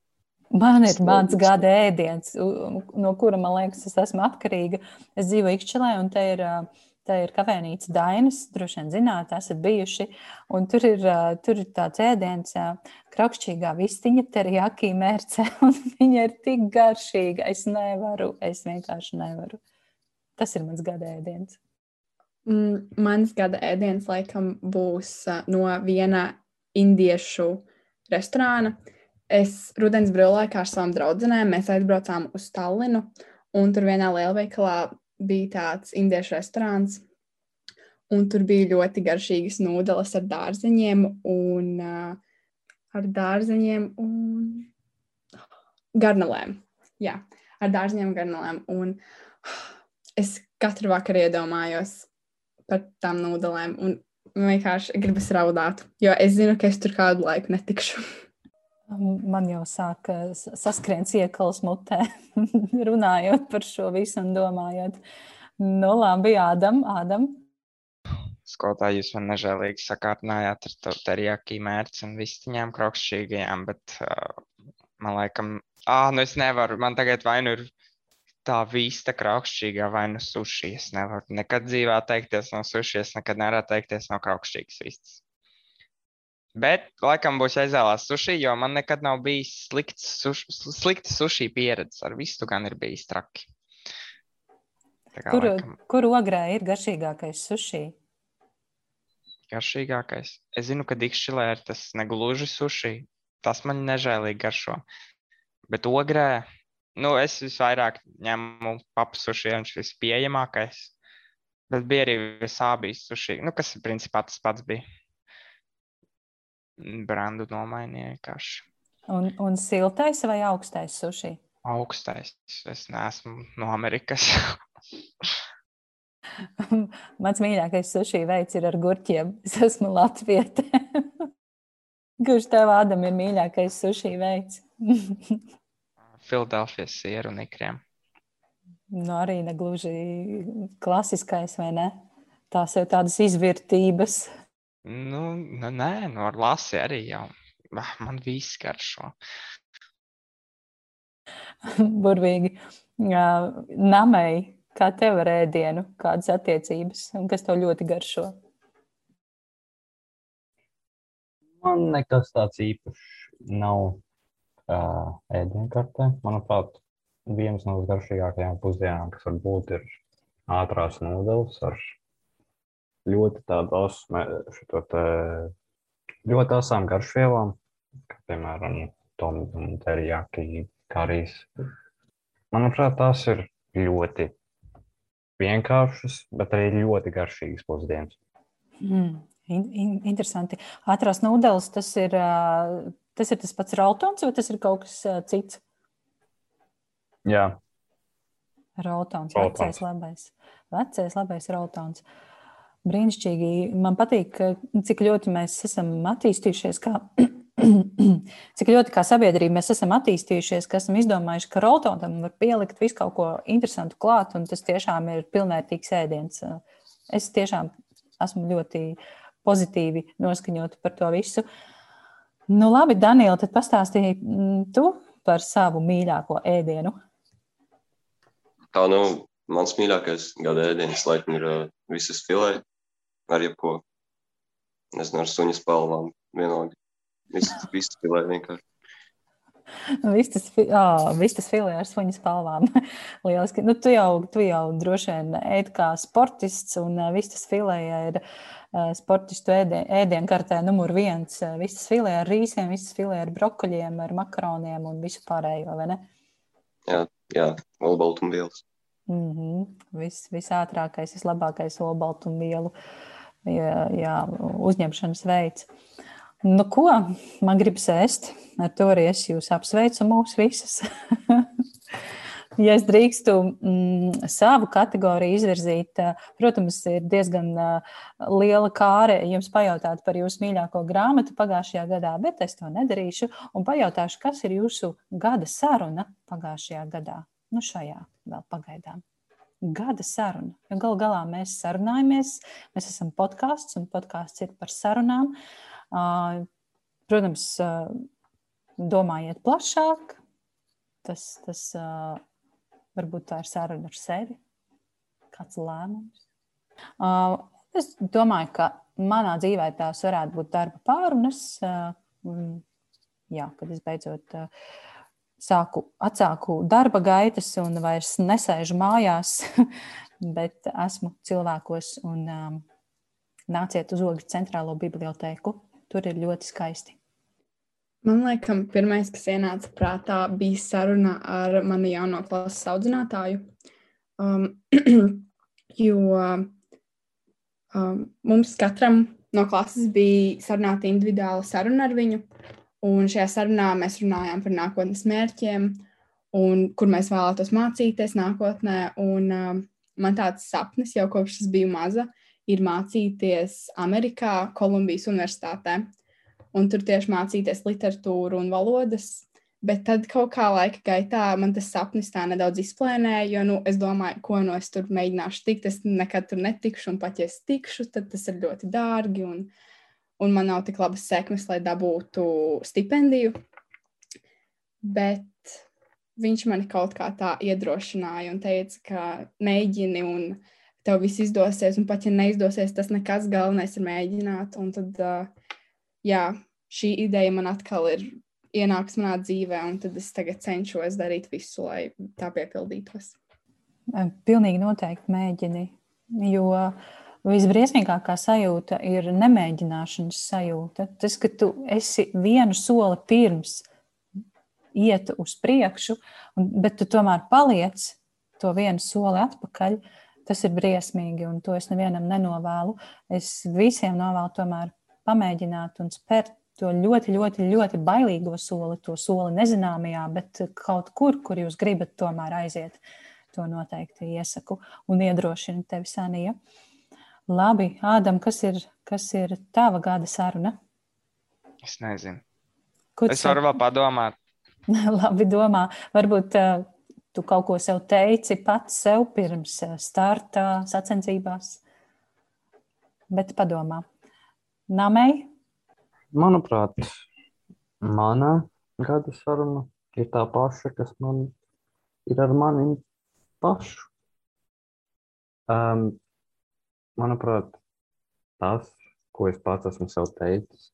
Man ir mans gada ēdiens, no kura man liekas, es esmu atkarīga. Es dzīvoju Ikšķelē, un te ir, ā, te ir kafejnīca Dainas. Droši vien zināt, esat bijuši. Un tur ir, tur ir tāds ēdiens, ā, kraukšķīgā vistiņa, terjaki mērce, (laughs) un viņa ir tik garšīga. Es nevaru, es vienkārši nevaru. Tas ir mans gada ēdiens. Mm, Mans gada ēdiens laikam būs no viena indiešu restorāna. Es rudens brīvlaikā ar savām draudzenēm mēs aizbraucām uz Tallinu, un tur vienā lielveikalā bija tāds indiešu restorāns. Un tur bija ļoti garšīgas nūdeles ar dārzeņiem, un uh, ar dārzeņiem un garnelēm. Jā, ar dārzeņiem un garnelēm. Un es katru vakaru iedomājos par tām nūdelēm, un vienkārši gribas raudāt, jo es zinu, ka es tur kādu laiku netikšu. (laughs) Man jau sāk ā, s- saskriens iekals mutē, (laughs) runājot par šo visu un domājot. Nu, labi, Ādam, Ādam. Skolotāji, jūs man nežēlīgi sakārtinājāt ar to terjaki mērci un vistiņām kraukšķīgajām, bet uh, man laikam, ah, nu es nevaru, man tagad vai nu ir tā vista kraukšķīgā vai nu suši. Es nevaru nekad dzīvē atteikties no suši, es nekad nevaru atteikties no kraukšķīgas vistas. Bet laikam būs jāizvēlās suši, jo man nekad nav bijis slikts suši, slikta suši pieredze. Ar visu gan ir bijis traki. Kā Kur, laikam kur ogrē ir garšīgākais sushi? garšīgākais. Es zinu, ka dikšķilē ir tas negluži suši. Tas man nežēlīgi garšo. Bet ogrē, nu, es visvairāk ņemu papu suši, viņš ir vispieejamākais. Bet bija arī visābijas suši, nu, kas ir principā tas pats bija. Brandu nomainīja vienkārši. Un, un siltais vai augstais sushi? Augstais. Es neesmu no Amerikas. (laughs) Mans mīļākais sushi veids ir ar gurķiem. Es esmu Latvieta. (laughs) Kurš tev, Ādam, ir mīļākais sushi veids? (laughs) Filadelfijas sieru un ikriem. Nu, arī negluži klasiskais, vai ne? Tās jau tādas izvērtības. Nu, nu, nē, no ar lasi arī jau. Ah, Man viss garšo. (laughs) Burvīgi. Namei, kā tev ar ēdienu, kādas attiecības un kas tev ļoti garšo? Man nekas tāds īpašs nav uh, ēdienkartē. Manuprāt, viens no garšīgākajām pusdienām, kas var būt, ir ātrās nūdeles ar ļoti šito te, ļoti asām garšvielām, kā piemēram tom un terijaki karīs. Manuprāt, tās ir ļoti vienkāršas, bet arī ļoti garšīgas pusdienas. Mm, in, in, interesanti. Ātrās nūdeles, tas ir, tas ir tas pats rautons vai tas ir kaut kas cits? Jā, Rautons, Rautons. vecais labais. Vecais labais rautons. Brīnišķīgi. Man patīk, ka cik ļoti mēs esam attīstījušies, kā, (clears throat) cik ļoti kā sabiedrība mēs esam attīstījušies, ka esam izdomājuši, ka rautonam var pielikt visu kaut ko interesantu klāt, un tas tiešām ir pilnvērtīgs ēdiens. Es tiešām esmu ļoti pozitīvi noskaņota par to visu. Nu, labi, Daniela, tad pastāstīji mm, tu par savu mīļāko ēdienu. Tā nu, mans mīļākais gada ēdiens laikam ir uh, visas filē ar jebko. Nezinu, ar suņa spalvām vienalga. Visas, visas filē vienkārši. Vistas, fi- ā, vistas filē ar suņu spalvām. (laughs) Lieliski. Nu, tu, jau, tu jau droši vien ēd kā sportists, un vistas filē ir sportistu ēdien, ēdienkartē numur viens. Vistas filē ar rīsiem, vistas filē ar brokoļiem, ar makaroniem un visu pārējo, vai ne? Jā, jā olbaltumvielas. Mm -hmm. Vis, visātrākais, vislabākais olbaltumvielu jā, jā, uzņemšanas veids. Nu, ko man gribas ēst? Ar to arī es jūs apsveicu, mūsu visus. (laughs) ja es drīkstu mm, savu kategoriju izvirzīt, eh, protams, ir diezgan uh, liela kāre jums pajautāt par jūsu mīļāko grāmatu pagājušajā gadā, bet es to nedarīšu un pajautāšu, kas ir jūsu gada saruna pagājušajā gadā. Nu, šajā vēl pagaidām. Gada saruna. Jo gal galā mēs sarunājamies, mēs esam podkāsts, un podkāsts ir par sarunām. Protams, domājiet plašāk. Tas, tas varbūt tā ir saruna ar sevi, kāds lēmums. Es domāju, ka manā dzīvē tās varētu būt darba pārunas. un, Jā, kad es beidzot uh, sāku, atsāku darba gaitas un vairs nesēžu mājās, (laughs) bet esmu cilvēkos un um, nāciet uz Ogres centrālo bibliotēku. Tur ir ļoti skaisti. Man liekas, pirmais, kas ienāca prātā, bija saruna ar manu jauno klases audzinātāju. Um, (clears throat) jo um, mums katram no klases bija sarunāta individuāla saruna ar viņu. Un šajā sarunā mēs runājām par nākotnes mērķiem, un kur mēs vēlētos mācīties nākotnē. Un, um, man tāds sapnis jau kopš es biju maza ir mācīties Amerikā, Kolumbijas Universitātē un tur tieši mācīties literatūru un valodas. Bet tad kaut kā laika gaitā man tas sapnis tā nedaudz izplēnēja, jo nu, es domāju, ko no es tur mēģināšu tikt. Es nekad tur netikšu, un pat ja es tikšu, tad tas ir ļoti dārgi, un, un man nav tik labas sekmes, lai dabūtu stipendiju. Bet viņš man kaut kā tā iedrošināja un teica, ka mēģini, un tev viss izdosies, un pat ja neizdosies, tas nekas galvenais ir mēģināt. Un tad, uh, jā, šī ideja man atkal ir ienāks manā dzīvē, un tad es tagad cenšos darīt visu, lai tā piepildītos. Pilnīgi noteikti mēģini. Jo visbriesmīgākā sajūta ir nemēģināšanas sajūta. Tas, ka tu esi vienu soli pirms iet uz priekšu, bet tu tomēr paliec to vienu soli atpakaļ. Tas ir briesmīgi, un to es nevienam nenovēlu. Es visiem novēlu tomēr pamēģināt un spērt to ļoti, ļoti, ļoti bailīgo soli, to soli nezināmajā, bet kaut kur, kur jūs gribat tomēr aiziet, to noteikti iesaku un iedrošinu tevi, Sanija. Labi, Ādam, kas ir, kas ir tava gada saruna? Es nezinu. Kur Es varu vēl padomāt. (laughs) Labi, domā. Varbūt uh, tu kaut ko sev teici pats sev pirms eh, starta sacensībās. Bet padomā, Namei? Manuprāt, mana gada saruna ir tā paša, kas man ir ar mani pašu. Um, manuprāt, tas, ko es pats esmu sev teicis,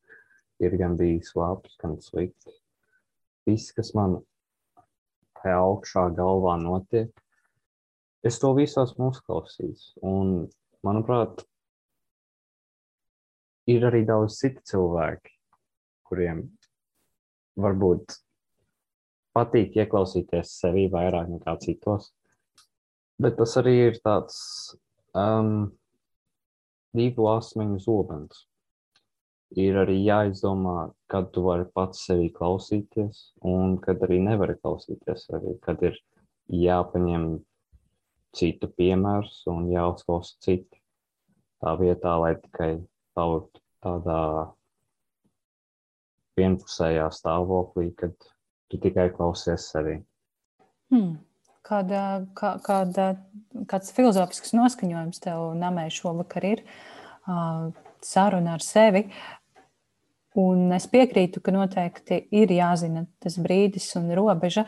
ir gan bijis labs, gan slikts. Viss, kas man tajā augšā galvā notiek, es to visu esmu uzklausījis. Un, manuprāt, ir arī daudz citu cilvēki, kuriem varbūt patīk ieklausīties sevi vairāk nekā citos. Bet tas arī ir tāds um, divu asmeņu zobens. Ir arī jāizdomā, kad tu vari pats sevi klausīties, un kad arī nevari klausīties sevi. Kad ir jāpaņem citu piemērus un jāuzklausa citi. Tā vietā, lai tikai palikt tādā vienpusējā stāvoklī, kad tu tikai klausies sevi. Hmm. Kāda, kā, kāda, kāds filozofisks noskaņojums tev namē šovakar ir saruna ar sevi? Un es piekrītu, ka noteikti ir jāzina tas brīdis un robeža,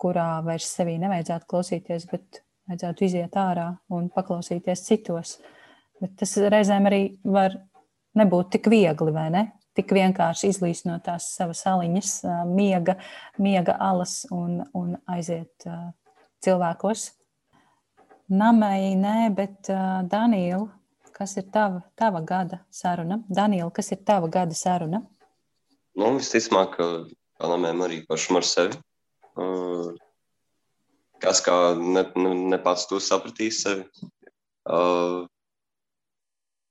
kurā vairs sevī nevajadzētu klausīties, bet vajadzētu iziet ārā un paklausīties citos. Bet tas reizēm arī var nebūtu tik viegli, vai ne? Tik vienkārši izlīst no tās savas aliņas, miega, miega alas un, un aiziet uh, cilvēkos. Namai nē, bet uh, Daniela, kas ir tava, tava gada saruna? Daniela, kas ir tava gada saruna? Nu, visticamāk, ka Anamēm arī pašam ar sevi. Uh, kas kā ne, ne, ne pats to sapratīs sevi. Uh,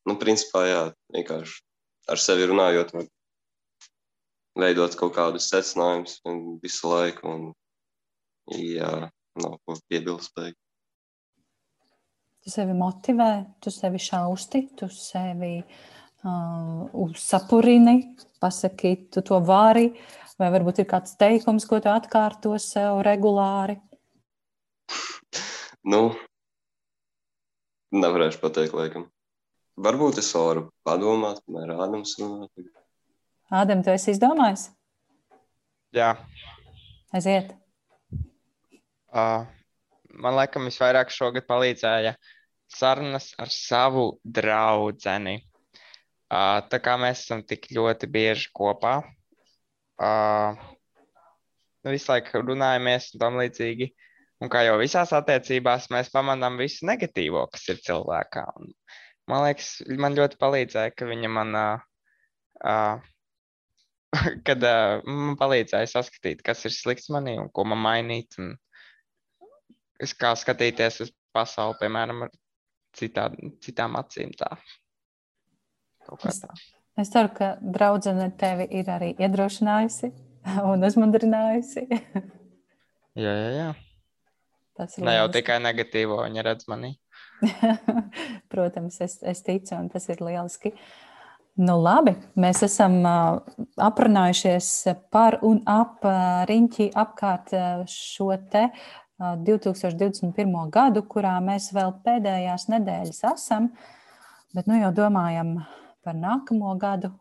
nu, principā, jā, vienkārši ar sevi runājot, var veidot kaut kādus secinājumus visu laiku. Un, jā, nav ko piebilst. Beig. Tu sevi motivē, tu sevi šausti, tu sevi uh, sapurini, pasaki, tu to vari, vai varbūt ir kāds teikums, ko tu atkārto sev regulāri? (laughs) nu, nevarēšu pateikt, laikam. Varbūt es varu padomāt, kamēr Ādams runā. Ādam, tu esi izdomājis? Jā. Aiziet. Uh, man liekas, visvairāk šogad palīdzēja sarunas ar savu draugu. Uh, tā kā mēs esam tik ļoti bieži kopā, uh, visu laiku runājamies un tam līdzīgi. Un kā jau visās attiecībās, mēs pamanām visu negatīvo, kas ir cilvēkā. Un Man liekas, man ļoti palīdzēja, ka viņa man, uh, (laughs) kad uh, man palīdzēja saskatīt, kas ir slikts manī un ko man mainīt. Un kā skatīties uz pasauli, piemēram, ar citā, citām acīm. Tā. Es, es ceru, ka draudzene tevi ir arī iedrošinājusi un uzmundrinājusi. (laughs) jā, jā, jā. Tas ir ne jau tikai negatīvo, viņa redz manī. (laughs) Protams, es, es ticu, un tas ir lieliski. Nu, labi, mēs esam uh, aprunājušies par un ap uh, riņķi apkārt uh, šo te 2021. gadu, kurā mēs vēl pēdējās nedēļas esam, bet nu jau domājam par nākamo gadu.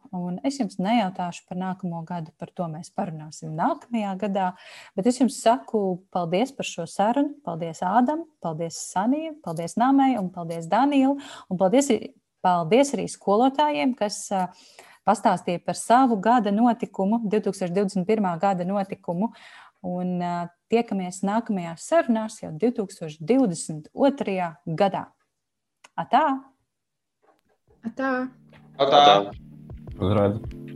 Es jums nejautāšu par nākamo gadu, par to mēs parunāsim nākamajā gadā. Bet es jums saku paldies par šo sarunu. Paldies Ādam, paldies Sanija, paldies Nāmei un paldies Danielu. Un paldies, paldies arī skolotājiem, kas pastāstīja par savu gada notikumu, 2021. gada notikumu. Un tiekamies nākamajās sarunās jau 2022. gadā. Atā! Atā! Tā. Uzrādīt.